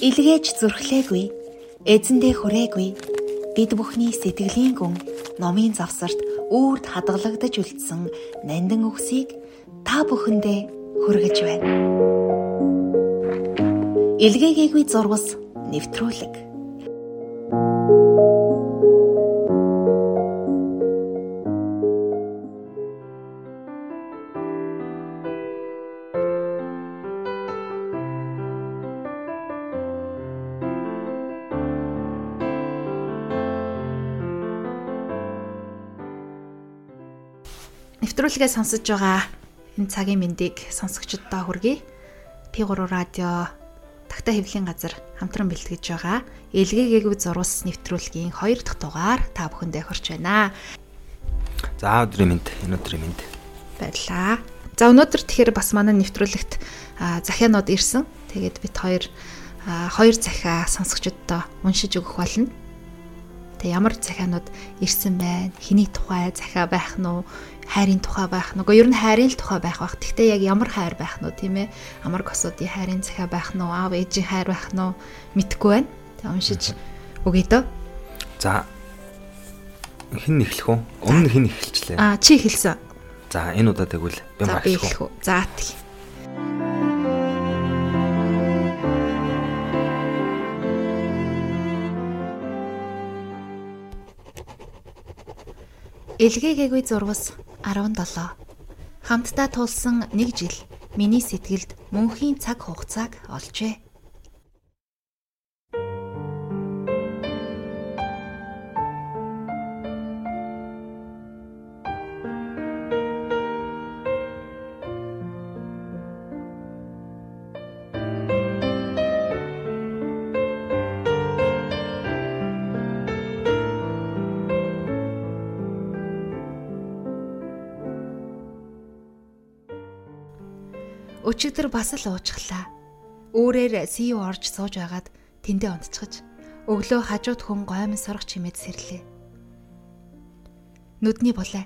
Илгээж зүрхлээгүй, эзэндээ хүрээгүй. Бид бүхний сэтгэлийн гүн номын завсарт үрд хадгалагдаж үлдсэн нандин үгсийг та бүхэндээ хүргэж байна. Илгээгээгүй зурвас нэвтрүүлэг нэвтрүүлгээ сонсож байгаа энэ цагийн мэндийг сонсогчдод хүргэе. P3 радио Тагтаа хэвлийн газар хамтран бэлтгэж байгаа Илгээгээгүй зурвас нэвтрүүлгийн 2 дахь дугаар та бүхэндээ хүрч байна. За өдрийн мэнд, энэ өдрийн мэнд. Баярлаа. За өнөөдөр тэгэхээр бас манай нэвтрүүлэгт захианууд ирсэн. Тэгээд бид хоёр хоёр захиа сонсогчдод уншиж өгөх болно. Тэг ямар захианууд ирсэн байна? Хиний тухай захиа байх нь? Хайрын тухай байх нөгөө ер нь хайрын л тухай байх бах. Гэхдээ яг ямар хайр байх нь тийм ээ? Амар косодын хайрын захиа байх нь аав ээжийн хайр байх нь мэдгүй байна. Тэг уншиж өгье дөө. За хэн эхлэх вэ? Өмнө хэн эхэлчлээ? Аа чи эхэлсэн. За энэ удаа тэгвэл би эхлэх үү? За тэг. Илгээгээгүй зурвас 17 Хамтдаа тулсан 1 жил миний сэтгэлд мөнхийн цаг хугацааг олжээ. Өчигдөр бас л уучглаа. Үүрээр СУ орж сууж агаад тэндээ онцгож өглөө хажууд хүн гоймон сорох чимээд сэрлээ. Нүдний булаа.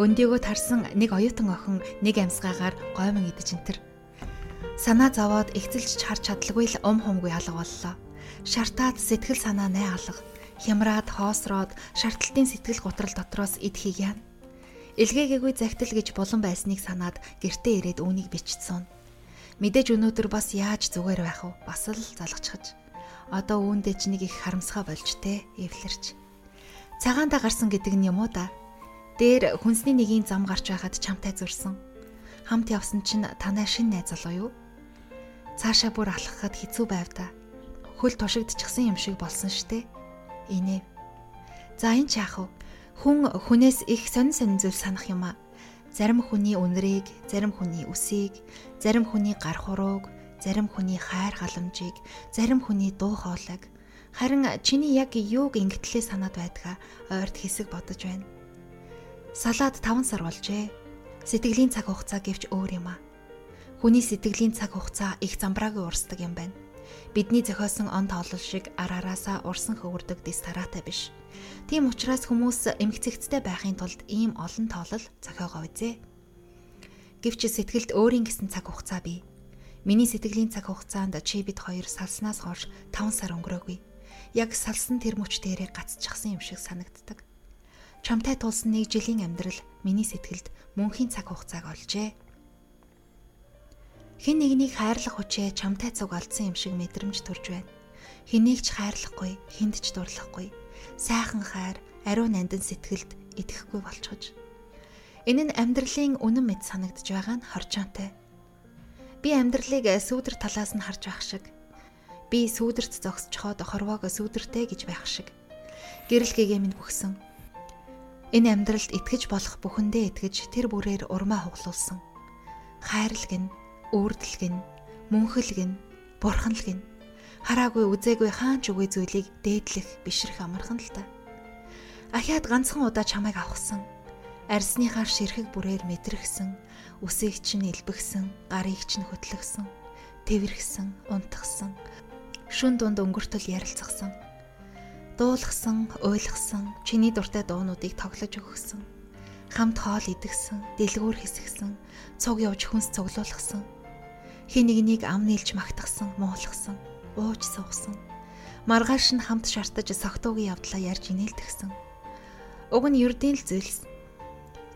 Өндийгөө тарсан нэг оюутан охин нэг амьсгаагаар гоймон идэж энтер. Санаа зовоод ихцэлж харж чадлагүй л ум хумгүй алга боллоо. Шартаад сэтгэл санаа най алга. Хямраад хоосроод шартлтын сэтгэл гутрал дотроос эд хийгян. Илгээгээгүй загтал гэж болон байсныг санаад гэртээ ирээд үүнийг бичсэн. Мэдээж өнөөдөр бас яаж зүгээр байх вэ? Бас л залгачхаж. Одоо үүндээ ч нэг их харамсгаа болж тэ эвлэрч. Цагаандаа гарсан гэдэг нь юм уу да? Дээр хүнсний нэгийн зам гарч байхад чамтай зурсан. Хамт явсан чинь танай шин найз болоо юу? Цаашаа бүр алхахад хэцүү байв та. Хөл тушигдчихсан юм шиг болсон штэ. Инээ. За энэ ч яах вэ? Хүн хүнээс их сонин сонин зүйл санах юм а. Зарим хүний үнрийг, зарим хүний үсийг, зарим хүний гар хурууг, зарим хүний хайр халамжийг, зарим хүний дуу хоолойг. Харин чиний яг юуг ингэтлээ санаад байдгаа ойрт хэсэг бодож байна. Салаад 5 сар болжээ. Сэтгэлийн цаг хугацаа гэвч өөр юм а. Хүний сэтгэлийн цаг хугацаа их замбраагүй урсдаг юм байна. Бидний зохиосон он тоолол шиг араараасаа урсан хөвөрдөг дис тараатай биш. Тийм учраас хүмүүс эмгцэгцтэй байхын тулд ийм олон тоолол зохиогоо үзээ. Гэвч сэтгэлд өөрийн гэсэн цаг хугацаа бий. Миний сэтгэлийн цаг хугацаанд чи бид хоёр салснаас хойш 5 сар өнгөрөөгүй. Яг салсан тэр мөч дээрээ гацчихсан юм шиг санагддаг. Чамтай тулсан нэг жилийн амьдрал миний сэтгэлд мөнхийн цаг хугацааг олжээ. Хэн нэгнийг хайрлах хүчээ чамтай цуг алдсан юм шиг мэдрэмж төрж байна. Хэнийг ч хайрлахгүй, хүнд ч дурлахгүй сайхан хайр, ариун нандин сэтгэлд итгэхгүй болчихож. Энэ нь амьдралын үнэн мэд санагдж байгаа нь хорчоонтой. Би амьдралыг сүүдэр талаас нь харж байх шиг. Би сүүдэрт зогсчхоод хорвоог сүүдэртэй гэж байх шиг. Гэрэл гэгээ минь бүхсэн. Энэ амьдралд итгэж болох бүхэндээ итгэж тэр бүрээр урмаа хуглуулсан. Хайрлаг нь, үрдэлг нь, мөнхөлг нь, бурханлаг нь хараагүй үзээгүй хаан ч үгүй зүйлийг дээдлэх бишрэх амархан л та. Ахиад ганцхан удаа чамайг авахсан. Арсныхаа ширхэг бүрээр мэдрэгсэн, үсийг чинь илбэгсэн, гарыг чинь хөтлөгсөн, тэрвэрхсэн, унтгсан. Шүн дунд өнгөртөл ярилцсан. Дуулгсан, ойлгосон, чиний дуртай дуунуудыг тоглож өгсөн. Хамт хоол идэгсэн, дэлгүүр хэсгсэн, цуг явж хүнс цуглуулгасан. Хин нэгнийг ам нийлж магтгсан, муулгасан ууж суугсан. Маргааш нь хамт шартаж согтуугийн явдлаа ярьж инээлтгсэн. Уг нь ердийн л зүйлс.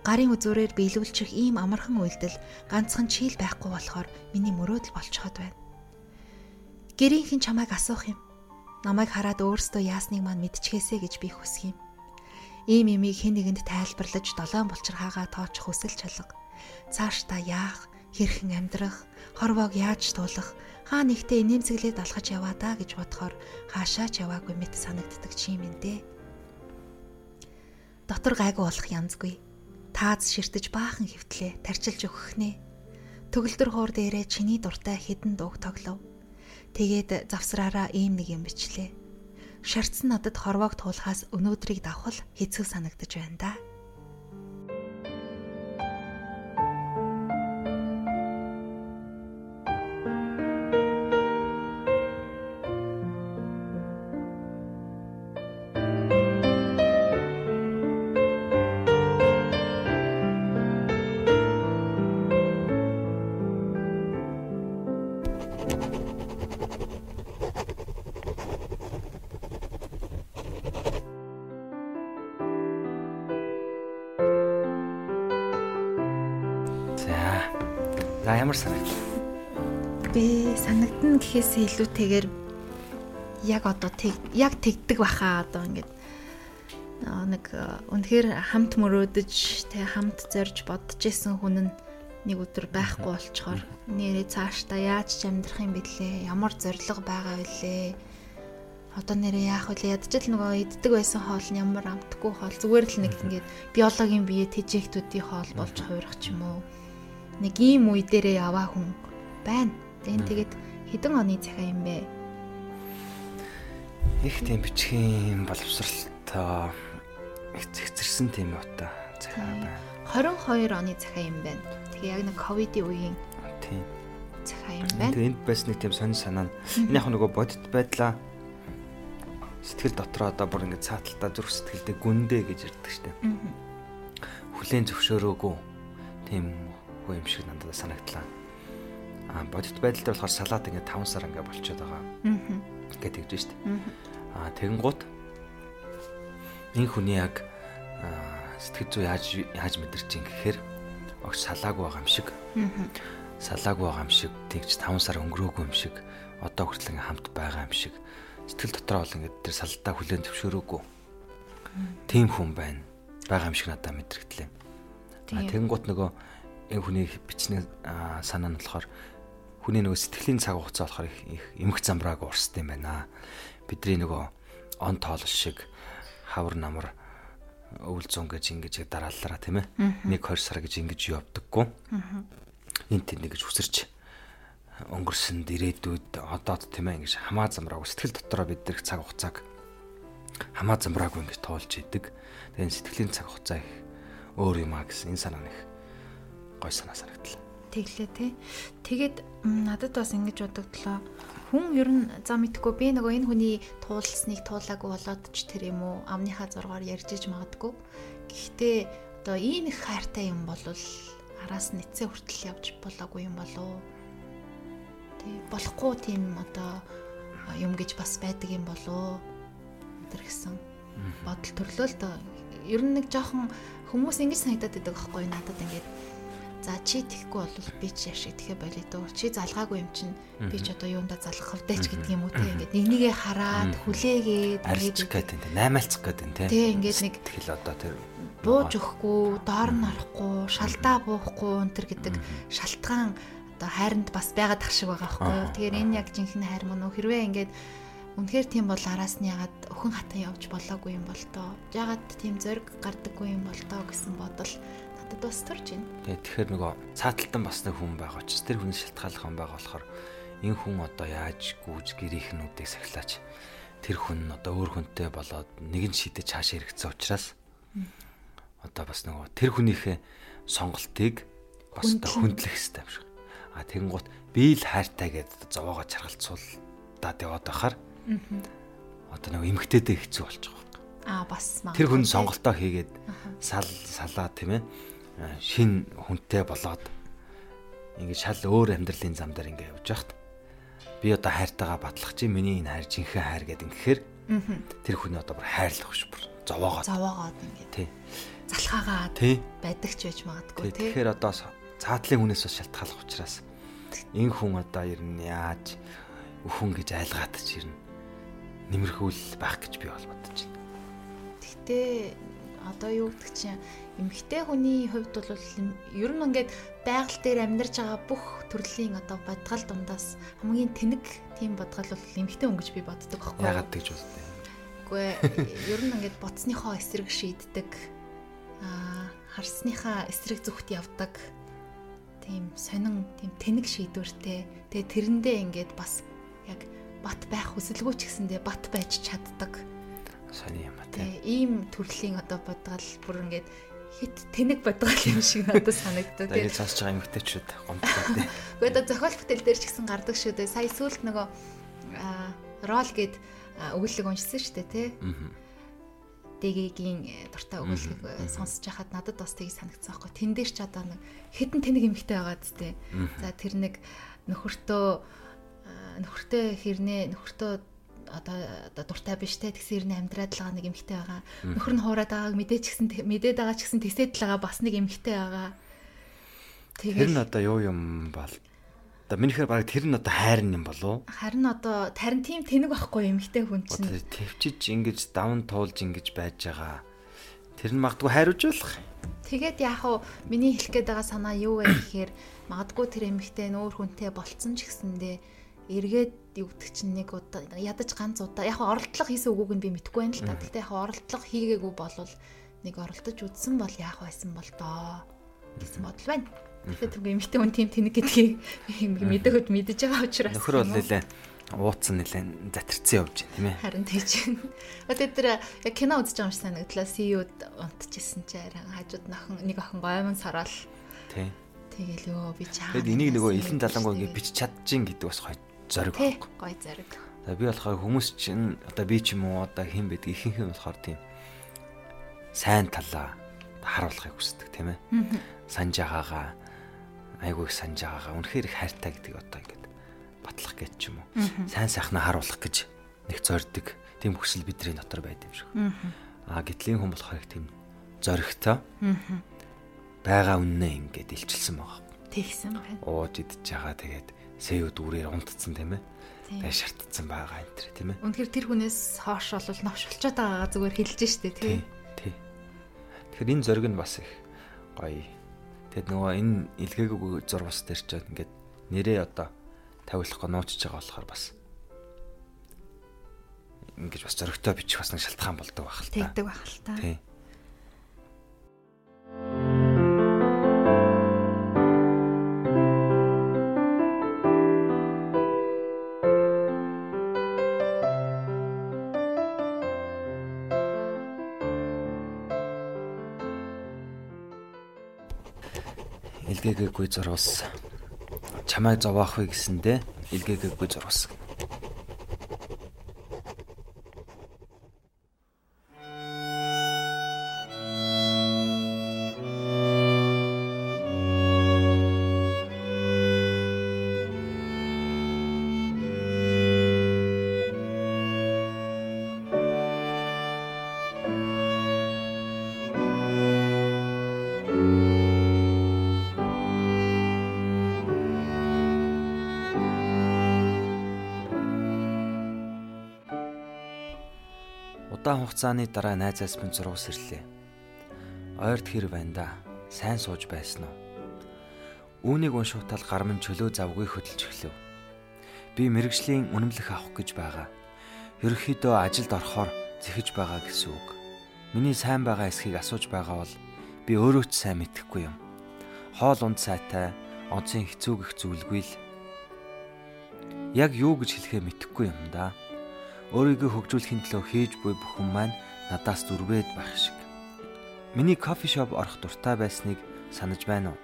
Гарын үзүүрээр биелүүлчих ийм амархан үйлдэл ганцхан чийл байхгүй болохоор миний мөрөөдөл болцоход байна. Гэрийнхэн чамайг асуух юм. Намайг хараад өөрсдөө яасныг маань мэдчихээсэ гэж би хүсэх юм. Ийм имийг хэн нэгэнд тайлбарлаж долоон булчирхаагаа тоочих хүсэл чалга. Цааш та яах, хэрхэн амьдрах, хорвоог яаж туулах, хаа нэгтээ инээмсэглээд алхаж яваа даа гэж бодохоор хаашаач яваагүй мэт санагддаг чи юм дээ дотор гайгүй болох янзгүй. Тааз ширтэж баахан хөвтлээ тарчилж өгөх нэ. Төгөлдөр хуур дээрээ чиний дуртай хідэн дууг тоглов. Тэгээд завсраараа ийм нэг юм бичлээ. Шарцсан надад хорвоог туулахаас өнөөдрийг давхал хэцүү санагдаж байна да. Ямар санагд? Би санагдна гэхээсээ илүүтэйгээр яг одоо яг тэгдэг баха одоо ингээд нэг үнэхээр хамт мөрөөдөж тэг хамт зорж бодож исэн хүн нь нэг өдөр байхгүй болчоор нэрээ цаашдаа яаж ч амьдрах юм бэлээ? Ямар зориг байгаа вүлээ одоо нэрээ яах вэ? Ядчил нөгөө иддэг байсан хоол нь ямар амтгүй хоол? Зүгээр л нэг ингээд биологийн бие тэжээктүүдийн хоол болж хуурах ч юм уу нэг ийм үе дээрээ яваа хүн байна. Тэгин тэгээд хэдэн оны цахиа юм бэ? Их тийм бичгийн боловсралтай хэцэрсэн тийм утаа цахиа байна. 22 оны цахиа юм байна. Тэгээ яг нэг ковидын үеийн тийм цахиа юм байна. Тэгээ энд бас нэг тийм сонь санаа. Энэ яг нөгөө бодит байдлаа сэтгэл дотроо одоо бүр ингэ цааталтаа зүрх сэтгэлдээ гүндэ гэж ярьдаг штеп. Хүлэн зөвшөөрөөгүй тийм байгаагүй юм шиг надад санагдлаа. Аа бодит байдалтай болохоор салаад ингээд 5 сар ингээд болчиход байгаа. Аа. гэдэг гэж штт. Аа тэгэн гут энэ хүний яг сэтгэл зүй яаж яаж мэдэрч ин гэхээр огт салаагүй байгаа юм шиг. Аа. Салаагүй байгаа юм шиг тэгж 5 сар өнгөрөөгүй юм шиг одоо хүртэл ингээд хамт байгаа юм шиг сэтгэл дотроо бол ингээд тэр салдаа хүлэн зөвшөөрөөгүй. Тийм хүн байна. байгаа юм шиг надад мэдрэгдлээ. А тэгэнгუთ нөгөө энэ хүний бичний санаа нь болохоор хүний нөгөө сэтгэлийн цаг хугацаа болохоор их эмх замбрааг урсд юм байна. Бидний нөгөө он тоол шиг хавар намар өвөл зун гэж ингэж дарааллаараа тийм ээ. Нэг 20 сар гэж ингэж явдаггүй. Энд тэнд гэж үсэрч өнгөрсөнд ирээдүйд одоод тийм ээ ингэж хамаа замбрааг сэтгэл дотроо бид дэрх цаг хугацааг хамаа замбрааг ингэж тоолж идэг. Тэгээд сэтгэлийн цаг хугацаа их өөр юм а гэсэн энэ санаа нэг гой санаа санагдлаа. Тэглээ те. Тэгээд надад бас ингэж бодогдлоо. Хүн ер нь за мэдхгүй би нөгөө энэ хүний туулсныг туулаагүй болоод ч тэр юм уу амныхаа зургаар ярьж иж магадгүй. Гэхдээ одоо ийм их хайртай юм бол араас нэцээ хүртэл явж болоогүй юм болоо. Тэг болохгүй тийм одоо юм гэж бас байдаг юм болоо. Тэр гэсэн бодол төрлөө л доо. Ер нь нэг жоохон хүмүүс ингэж санагдаад байдаг байхгүй надад ингээд За чи тэхгүй бол би ч яшиг тэхэ болий дөө. Чи залгаагүй юм чинь би ч одоо юунда залгах вдэ ч гэдэг юм уу те. Ингээд нэгнийгээ хараад хүлээгээд арилж гэдэг те. Наймаалцах гэдэг те. Тэ ингээд нэг тэгэл одоо тэр бууж өгөхгүй, доор нь орохгүй, шалдаа буухгүй энэ төр гэдэг шалтгаан одоо хайранд бас байгаад тах шиг байгаа байхгүй юу. Тэгэхээр энэ яг жинхэнэ хайр мөн үү? Хэрвээ ингээд Үнэхээр тийм бол араас нь ягаад өхөн хатан явж болоогүй юм бол тоо. Ягаад тийм зориг гардаггүй юм бол тоо гэсэн бодол бодод бас төрж байна. Тэгээ тэгэхээр нөгөө цааталтан бас нэг хүн байгаа ч тэр хүн шилтгаалх юм байгаа болохоор энэ хүн одоо яаж гүйж гэрээхнүүдийг сахилаач? Тэр хүн нь одоо өөр хүнтэй болоод нэгэн шидэж цааш хэрэгцсэн учраас одоо бас нөгөө тэр хүнийхээ сонголтыг бас одоо хүндлэх хэрэгтэй юм шиг. А тэгэн гут би л хайртай гэдэг зовоогоо чаргалцуулдаад яваад байхаар одоо нөгөө эмгтээдээ хэцүү болж байгаа. А бас тэр хүн сонголтоо хийгээд сал салаа тийм ээ шин хүнтэй болоод ингээд шал өөр амьдралын зам дээр ингээд явж байхад би одоо хайртайгаа батлах чи миний энэ хайр жинхэнэ хайр гэдэг ингэхээр тэр хүний одоо бүр хайрлах биш бүр зовоогоод. Зовоогоод ингээд тий. залхаагаад тий. байдаг ч байж магадгүй тий тэгэхээр одоо цаатлын хүнээс бас шалтгааллах учраас энэ хүн одоо ер нь яаж өхөн гэж айлгаад ч ер нь нэмэрхүүл байх гэж би бол бодож байна. Гэхдээ одоо юу гэдэг чинь эмэгтэй хүний хувьд бол ер нь ингээд байгаль дээр амьдарч байгаа бүх төрлийн одоо бодгал дундаас хамгийн тэнэг тийм бодгал бол эмэгтэй хүн гэж би боддог байхгүй юу? Ягаад гэж боддог юм? Үгүй ер нь ингээд боцсныхоо эсрэг шийддэг аа харсныхаа эсрэг зүгт явдаг тийм сонин тийм тэнэг шийдвэртэй тэгээ тэрэндээ ингээд бас яг бат байх хүсэлгүй ч гэсэндээ бат байж чаддаг сони юм а тийм ийм төрлийн одоо бодгал бүр ингээд хит тэнэг бодгал юм шиг надад санагддаг. Тэгээд цаасж байгаа эмгтээчүүд гомдлоо тийм. Гэхдээ одоо зохиол бүтээл дээр ч гэсэн гардаг шүү дээ. Сая сүулт нөгөө рол гэд өгүүлэг уншсан шүү дээ тий. Дэгийн дуртай өгүүлэг сонсож байхад надад бас тийг санагдсан байхгүй. Тэн дээр ч одоо нэг хитэн тэнэг эмгтэй байгаа зү. За тэр нэг нөхөртөө нөхөртөө хэрнээ нөхөртөө одоо одоо дуртай биш те тэгсэн ирнэ амьдраад л байгаа нэг эмэгтэй байгаа. Нөхөр нь хуураад байгааг мэдээч гисэн мэдээд байгаа ч гэсэн тэгсээд л байгаа бас нэг эмэгтэй байгаа. Тэгээд тэр нь одоо юу юм бол Одоо минийхээр баг тэр нь одоо хайрн юм болов уу? Харин одоо тарин тийм тэнэг байхгүй эмэгтэй хүн чинь. Тэвчиж ингэж давн туулж ингэж байж байгаа. Тэр нь магадгүй хайрж болох. Тэгээд яг уу миний хэлэх гээд байгаа санаа юу вэ гэхээр магадгүй тэр эмэгтэй нөөр хүнтэй болцсон ч гэсэндээ эргээд гэдэг чинь нэг удаа ядаж ганц удаа яг оролдлого хийсэн үгүйг нь би мэдэхгүй байна л та. Гэхдээ яг оролдлого хийгээгүй болвол нэг оролдож үзсэн бол яах байсан бол доо гэсэн бодол байна. Тэгэхээр түг эмэгтэй хүн тийм тэнэг гэдгийг мэдээхэд мэдэж байгаа учраас нөхөр бол нэлээ ууцсан нэлээ затирцсан явж байна тийм ээ. Харин тийч. Одоо тэр яг кино үзэж байгаа юм шиг санагдлаа. CEO-д унтчихсэн чи арай хажууд нөхөн нэг охин гоймон сараал. Тийм. Тэгэл ёо би чаа. Тэгэд энийг нөгөө илэн залангуу ингэ бич чадчихин гэдэг бас гоё зориг байхгүй. Гой зориг. За би болохоор хүмүүс чинь одоо би ч юм уу одоо хэн байдаг ихэнх нь болохоор тийм сайн талаа харуулахыг хүсдэг тийм ээ. Санж байгаагаа айгүй их санж байгаагаа үнэхээр их хайртай гэдэг одоо ингээд батлах гэж ч юм уу. Сайн сайхнаа харуулах гэж нэг зорддог тийм хүсэл бидний дотор байд юм шиг. Аа гитлийн хүн болохоор их тийм зоригтой. байгаа үннээ ингээд илчилсэн байгаа. Тэгсэн байна. Ууж идэж байгаа тэгээд сэйв дүүрээр унтцсан тийм ээ. Тэгээ шартцсан байгаа энэ төр тийм ээ. Үнэхээр тэр хүнээс хоош бол новшолчод байгаагаа зүгээр хэлж штэ тий. Тий. Тэгэхээр энэ зориг нь бас их гоё. Тэгэд нөгөө энэ илгээгүй зурвас дээр ч ингээд нэрээ одоо тавиулахгүй нуучж байгаа болохоор бас ингэж бас зөрөгтэй бичих бас нэг шалтгаан болдог байх л та. Тэгдэг байх л та. Тий. Илгээгээгүй зурвас чамайг зовоох вэ гэсэндэ илгээгээгүй зурвас Удаан хугацааны дараа найзаас минь зургус ирлээ. Ойрд хэр байна да? Сайн сууж байсан уу? Үүнийг уншуутал гар минь чөлөө завгүй хөдөлж эхлэв. Би мэрэгжлийн үнэмлэх авах гэж байгаа. Ерөнхийдөө ажилд орохоор зэхэж байгаа гэсэн үг. Миний сайн байгаа эсхийг асууж байгаа бол би өөрөө ч сайн мэдэхгүй юм. Хоол унд сайтай, онцын хэцүүгэх зүйлгүй л. Яг юу гэж хэлэхээ мэдэхгүй юм да өөрийгөө хөгжүүлэхийн төлөө хийж буй бүхэн маань надаас дүрвээд байх шиг. Миний кофе шоп орох дуртай байсныг санаж байна уу?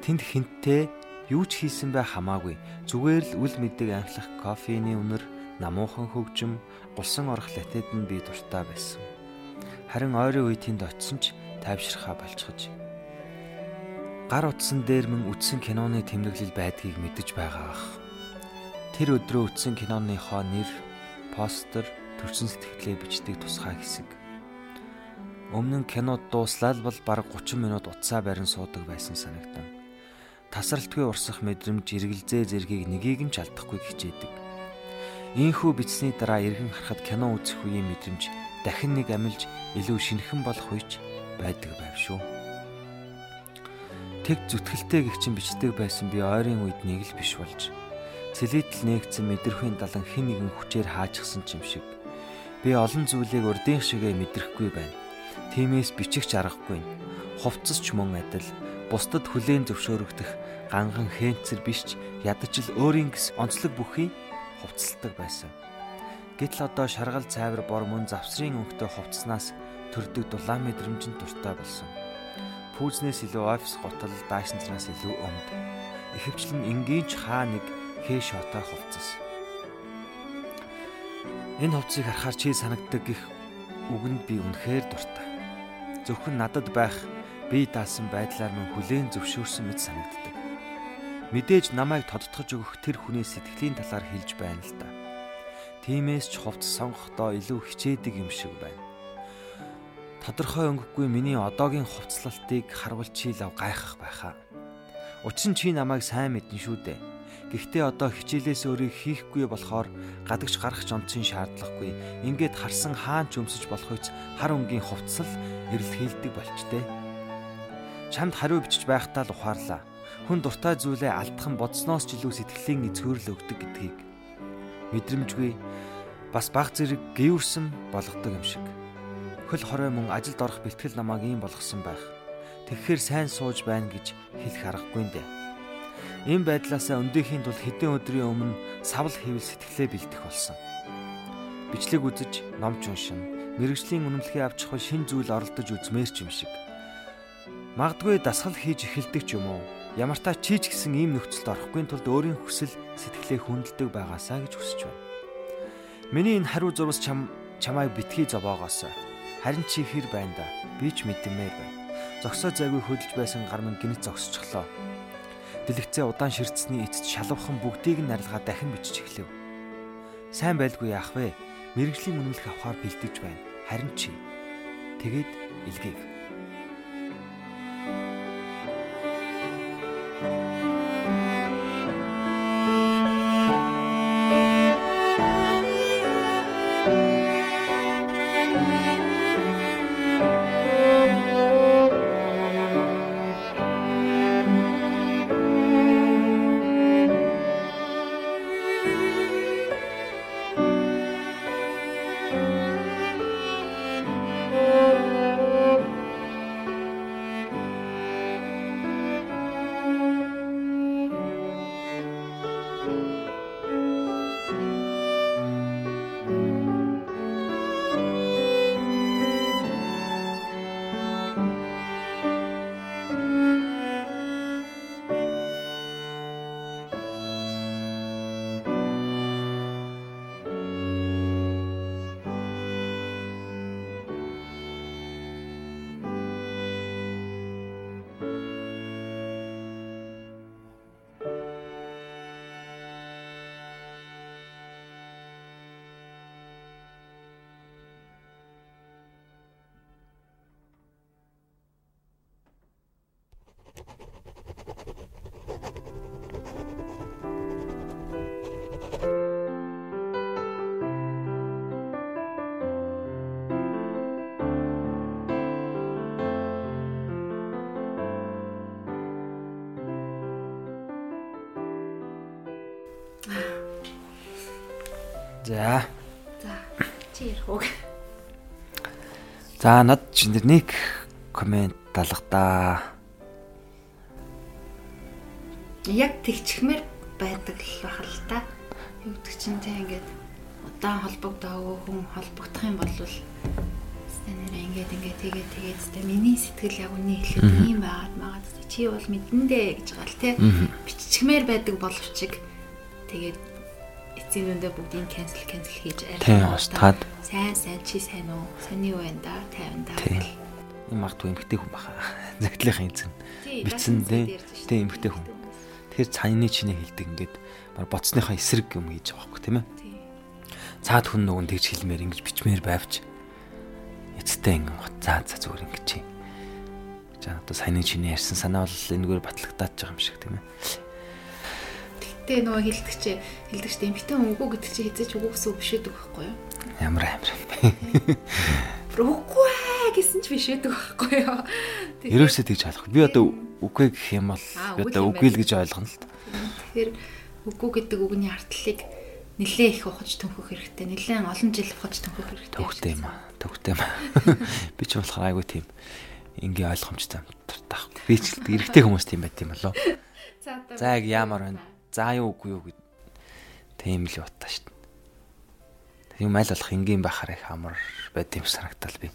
Тэнд хинтээ юу ч хийсэн бай хамаагүй. Зүгээр л үл мэдэг анхлах кофений үнэр, намуухан хөгжим, гулсан орох латед нь би дуртай байсан. Харин ойрын үе тэнд очисон ч тайвширхаа болчихж. Гар утсан дээр мөн үтсэн киноны тэмдэглэл байдгийг мэдэж байгаа ах. Тэр өдрөө үтсэн киноныхоо нэр, постэр, төрчин сэтгэлээ бичдэг тусгай хэсэг. Өмнө нь кинод дууслал бол бараг 30 минут утсаа барин суудаг байсан санагдан. Тасралтгүй урсах мэдрэмж эргэлзээ зэргийг нэгийг нь ч алдахгүй хичээдэг. Ийхүү бичсний дараа эргэн харахад кино үзэх үеийн мэдрэмж дахин нэг амилж илүү шинэхэн болох үеч байдаг байв шүү. Тэг зүтгэлтэй гихчин бичдэг байсан би ойрын үед нэг л биш болж Цэлэдэл нээгцэн мэдрэхүйн далан хэн нэгэн хүчээр хаажчихсан ч юм шиг. Би олон зүйлийг урдын шигээ мэдрэхгүй байна. Тимээс бичихч аргагүй. Хувцасч мөн адил бусдад хүлээн зөвшөөрөгдөх ганган хэнцэр биш ч ядаж л өөрийн гэс онцлог бүхий хувцалдаг байсан. Гэтэл одоо шаргал цайвар бор мөн завсрын өнгөтэй хувцснаас төрдөг дулаан мэдрэмжин дуртай болсон. Пүүзнээс илүү офис готол даашинзнаас илүү өмд. Ихэвчлэн энгийнч хаа нэг хээ шотой хувцас. Энэ хувцсыг харахаар чи санагддаг гих үгэнд би үнэхээр дуртай. Зөвхөн надад байх би даасан байдлаар мөн хүлээн зөвшөөрсөн мэт санагддаг. Мэдээж намайг тодтогч өгөх тэр хүний сэтгэлийн талаар хэлж байна л да. Тимээс ч хувцас сонгохдоо илүү хичээдэг юм шиг байна. Тодорхой өнгөгүй миний одоогийн хувцлалтыг харвал чи лав гайхах байхаа. Учир нь чи намайг сайн мэднэ шүү дээ Гэхдээ одоо хичээлээс өөрийг хийхгүй болохоор гадагш гарах онцгийн шаардлагагүй. Ингээд харсан хаан ч өмсөж болохойц хар өнгийн хувцсал эрэл хийлдэг болчтой. Чамд хариу бичиж байхдаа л ухаарлаа. Хүн дуртай зүйлээ алдах нь бодсноос ч илүү сэтгэлийн эзгүүрл өгдөг гэдгийг мэдрэмжгүй бас баг зэрэг гүйрсэн болгодог юм шиг. Хөл хорой мөн ажилд орох бэлтгэл намайг ийм болгосон байх. Тэгэхээр сайн сууж байна гэж хэлэх аргагүй нэ. Ийм байдлаасаа өндөөхийн тул хэдэн өдрийн өмнө савл хийвэл сэтгэлээ бэлдэх болсон. Бичлэг үзэж, ном уншин, мэрэгжлийн үнэмлэхээ авч хавал шин зүйл оролдож үзмээр ч юм шиг. Магдгүй дасгал хийж эхэлдэг ч юм уу? Ямар та чийч гэсэн ийм нөхцөлд орохгүй тулд өөрийн хүсэл сэтгэлээ хүндэлдэг байгаасаа гэж хүсэж байна. Миний энэ хариу зурвас чам чамайг битгий зовоогоос. Харин чи хэр байна да? Би ч мэдмээр байна. Зогсоо зайгүй хөдөлж байсан гар минь гинт зогсчихлоо дэлгэцээ удаан ширцсний эцэд шалвархан бүгдийг нь нарилгаа дахин бичиж эхлэв. Сайн байлгүй яах вэ? Мэргэжлийн үнэмлэх авахар бэлдэж байна. Харин чи тэгээд илгээв. За. За. Чи ярих уу? За над чинь нэг комент талах да. Яг тэгчхмээр байдаг л бах л та. Юу гэдэг чинь те ингээд удаан холбогдоогүй хүн холбогдох юм бол станер ингээд ингээд тэгээд тэгээд тэ миний сэтгэл яг үний хэлээд ийм байгаад магаад чи бол мэдэндээ гэж байгаа л те биччихмээр байдаг боловч тэгээд үндэ бүгдийг cancel cancel хийж арай устгаад. Сайн сайн чи сайн уу? Сони юу байна да? Тайван да. Юм магадгүй эмгтэй хүн баха. Загтлынхаа эзэн дээ. Тэ эмгтэй хүн. Тэгэхээр цааны чинээ хилдэг ингээд баг боцсныхаа эсрэг юм хийж байгаа байхгүй тийм ээ. Цаад хүн нөгөө тэгж хэлмээр ингэж бичмээр байвч эцтэй ингээд заа заа зүгээр ингэж чи. За одоо саяны чиний ярьсан санаа бол энэгээр батлагдаад байгаа юм шиг тийм ээ. Гэтэ нөгөө хилдэгчээ хилдэгчтэй эмхтэн үгүй гэдэг чи хизээч үгүй гэсэн үг биш үү байхгүй юу? Ямар амир. Үгүй гэсэн ч биш үү байхгүй юу? Ерөөсөө тэгж хаалах. Би одоо үгүй гэх юм бол одоо үгүй л гэж ойлгоно л. Тэгэхээр үгүй гэдэг үгний ардлыг нилээ их ухаж төнхөх хэрэгтэй. Нилээн олон жил ухаж төнхөх хэрэгтэй. Төвхтэй юм аа. Төвхтэй юм. Би ч болохоор айгүй тийм ингээ ойлгомжтой таах. Би ч эрэгтэй хүмүүс тийм байт юм болоо. За яг яамаар байна. За юу үгүй юу гэд тийм л утаа шүү дээ. Тийм аль болох энгийн байхаар их амар байд юм санагтал би.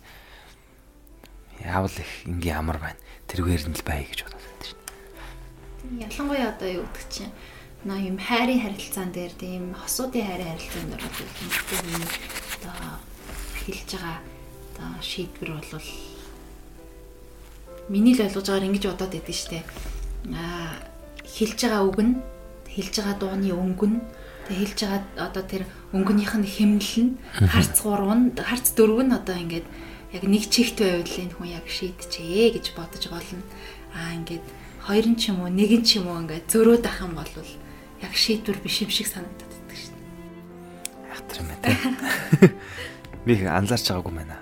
Яавал их энгийн амар байна. Тэргээр нь л бай гэж бодоод байдаг шүү дээ. Ялангуяа одоо юу гэдэг чинь наа юм хайрын харилцаан дээр тийм хосуудын хайрын харилцаан дээр одоо хэлж байгаа одоо шийдвэр бол миний л ойлгож байгаагаар ингэж бодоод байдаг шүү дээ. Аа хэлж байгаа үг нь хэлж байгаа дууны өнгө нь тэг хэлж байгаа одоо тэр өнгөнийх нь хэмнэл нь харц 3 нь харц 4 нь одоо ингээд яг нэг чигт байвал энэ хүн яг шийдчихээ гэж бодож болно. Аа ингээд хоёр нь ч юм уу нэг нь ч юм уу ингээд зөрөөд ах юм бол яг шийдвэр биш юм шиг санагдаад байдаг шин. Яг тэр юм байна. Би анзаарч байгаагүй байна.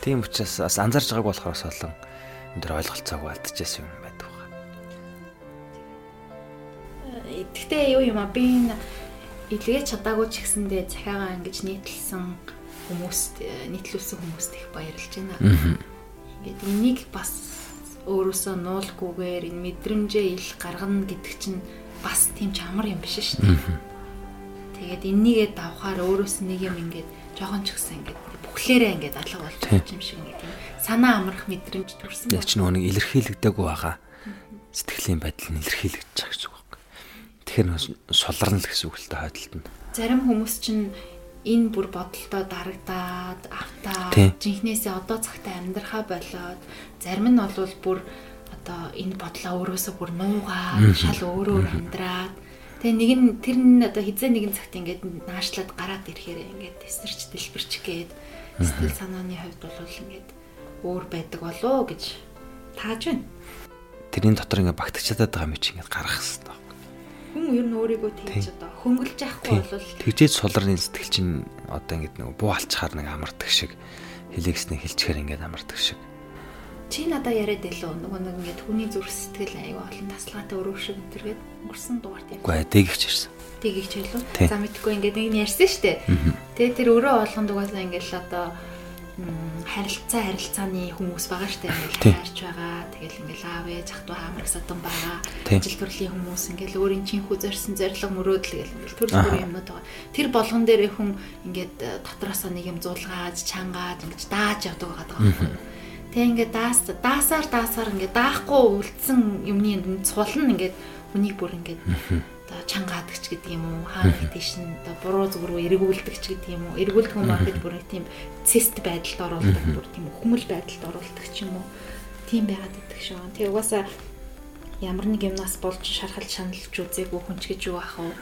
Тийм учраас бас анзаарч байгааг болохоор бас олон энэ төр ойлголцоогүй алдчихсан юм Тэгтээ юу юм а би энэ илгээж чадаагүй ч гэсэндээ захиагаа ингэж нийтлсэн хүмүүст нийтлүүлсэн хүмүүст их баярлж байна. Ингээд энийг бас өөрөөсөө нуулгүйгээр энэ мэдрэмжээ ил гаргана гэдэг чинь бас тийм чамар юм биш шүү дээ. Тэгээд энийгээ давхаар өөрөөс нэг юм ингээд жоохон ч гэсэн ингээд бүхлээрээ ингээд алга болж байгаа юм шиг ингээд тийм санаа амрах мэдрэмж төрсэн. Яг ч нөгөө нэг илэрхийлэгдээгүй байгаа сэтгэлийн байдал нь илэрхийлэгдэж байгаа гэж. Тэгэхээр суларна л гэсэн үг л та хойдолд нь. Зарим хүмүүс чинь энэ бүр бодолтой дарагдаад автаа жинхнээсээ одоо цагтаа амьдрахаа болоод зарим нь бол бүр одоо энэ бодлоо өөрөөсөө бүр нуугаад шал өөрөөр амьдраад. Тэгээ нэг нь тэр нь одоо хизээ нэгэн цагт ингээд наашлаад гараад ирэхээр ингээд тесэрч дэлбэрч гээд сэтгэл санааны хувьд бол ингээд өөр байдаг болоо гэж тааж байна. Тэрийн дотор ингээд багтчихад байгаа юм чи ингээд гарах хэрэгтэй хүн ер нь өөрийгөө тэгж одоо хөнгөлж яахгүй бол тэгжээж сулрын сэтгэл чинь одоо ингэ нэг буу алчхаар нэг амардаг шиг хэлэгснээ хэлчихээр ингэ амардаг шиг чи надаа яриад илүү нөгөө нэг ингэ хүний зүрх сэтгэл аяга олон тасалгаатай өрөө шиг өтергээд өнгөрсөн дугаарт ярьсан. Үгүй ээ тэгж ярьсан. Тэгж хэлв. За мэдгүй ингэ нэг нь ярьсан шүү дээ. Тэгээ тэр өрөө болгонд угаасаа ингээл одоо харилцаа харилцааны хүмүүс байгаа штэ ингээл хайрч байгаа. Тэгэл ингээл аав ээж ах トゥ хамраг садан байгаа. Ажил төрлийн хүмүүс ингээл өөрийн чинхүү зорьсон зориг мөрөөдөл гэл ингээл төр төр юмнууд байгаа. Тэр болгон дээр хүн ингээд э, дотроосоо нэг юм зулгааж, чангаад ингэж дааж явдаг байгаа. Тэг ингээд даас даасаар даасаар ингээд даахгүй үлдсэн юмны цулна ингээд хүнийг бүр ингээд одоо чангаадаг ч гэдэг юм уу хаана тийш нь одоо буруу зүг рүү эргүүлдэг ч гэдэг юм уу эргүүлдэг юм гэж бүр тийм цэст байдалд оруулдаг бүр тийм хүмүл байдалд оруулдаг ч юм уу тийм байгаад байдаг шүү. Тэгээ угаасаа ямар нэг юмнаас болж шархалж шаналж үзээгүй хүн ч гэж юу ах вэ?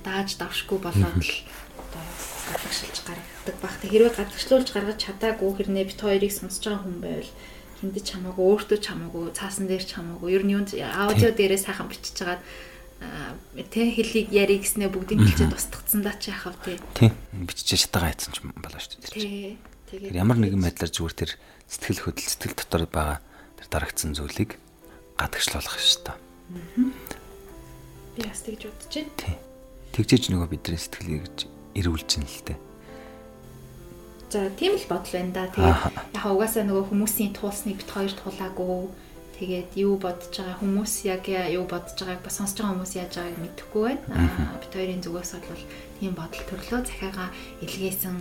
Дааж давшгүй болоод л одоо гадагшилж гаргадаг баг. Хэрвээ гадагшлуулж гаргаж чадаагүй хэрнээ бит хоёрыг сонсож байгаа хүн байвал хиндэж чамаагүй өөртөө чамаагүй цаасан дээр чамаагүй ер нь аудио дээрээ сайхан бичиж чагаад тэ хэлийг яри гэснээр бүгдийг хэлцээ тусдагцсан даа чи яхав тэ. Тийм. Бичиж чадаагаа яйцсан ч болоо шүү дээ. Тий. Тэгээд ямар нэгэн байдлаар зүгээр тэр сэтгэл хөдлөл сэтгэл дотор байгаа тэр дарагдсан зүйлийг гадагшлуулах ёстой. Би бас тэгж бодож байна. Тий. Тэгжээж нөгөө бидний сэтгэлийг эрүүлж ин л дээ. За тийм л бодол байна да. Тэгээд яг угаасаа нөгөө хүмүүсийн туулсныг бит хоёр туулаагүй Тэгээд юу бодож байгаа хүмүүс яг юу бодож байгааг бас сонсож байгаа хүмүүс яаж байгааг мэдэхгүй байна. Аа бит хоёрын зүгээс бол тийм бодол төрлөө захиагаа илгээсэн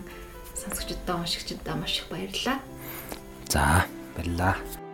сонсогчдод уншигчдаа маш их баярлалаа. За баярлалаа.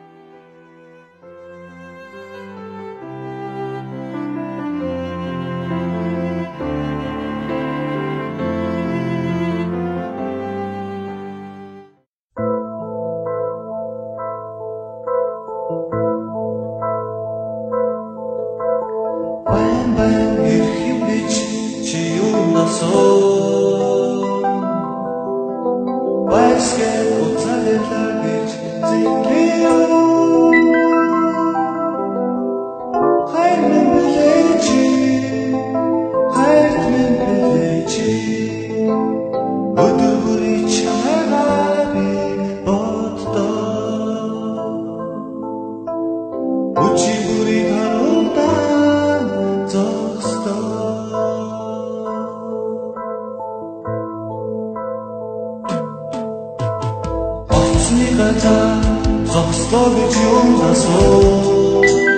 추억을 지운다소.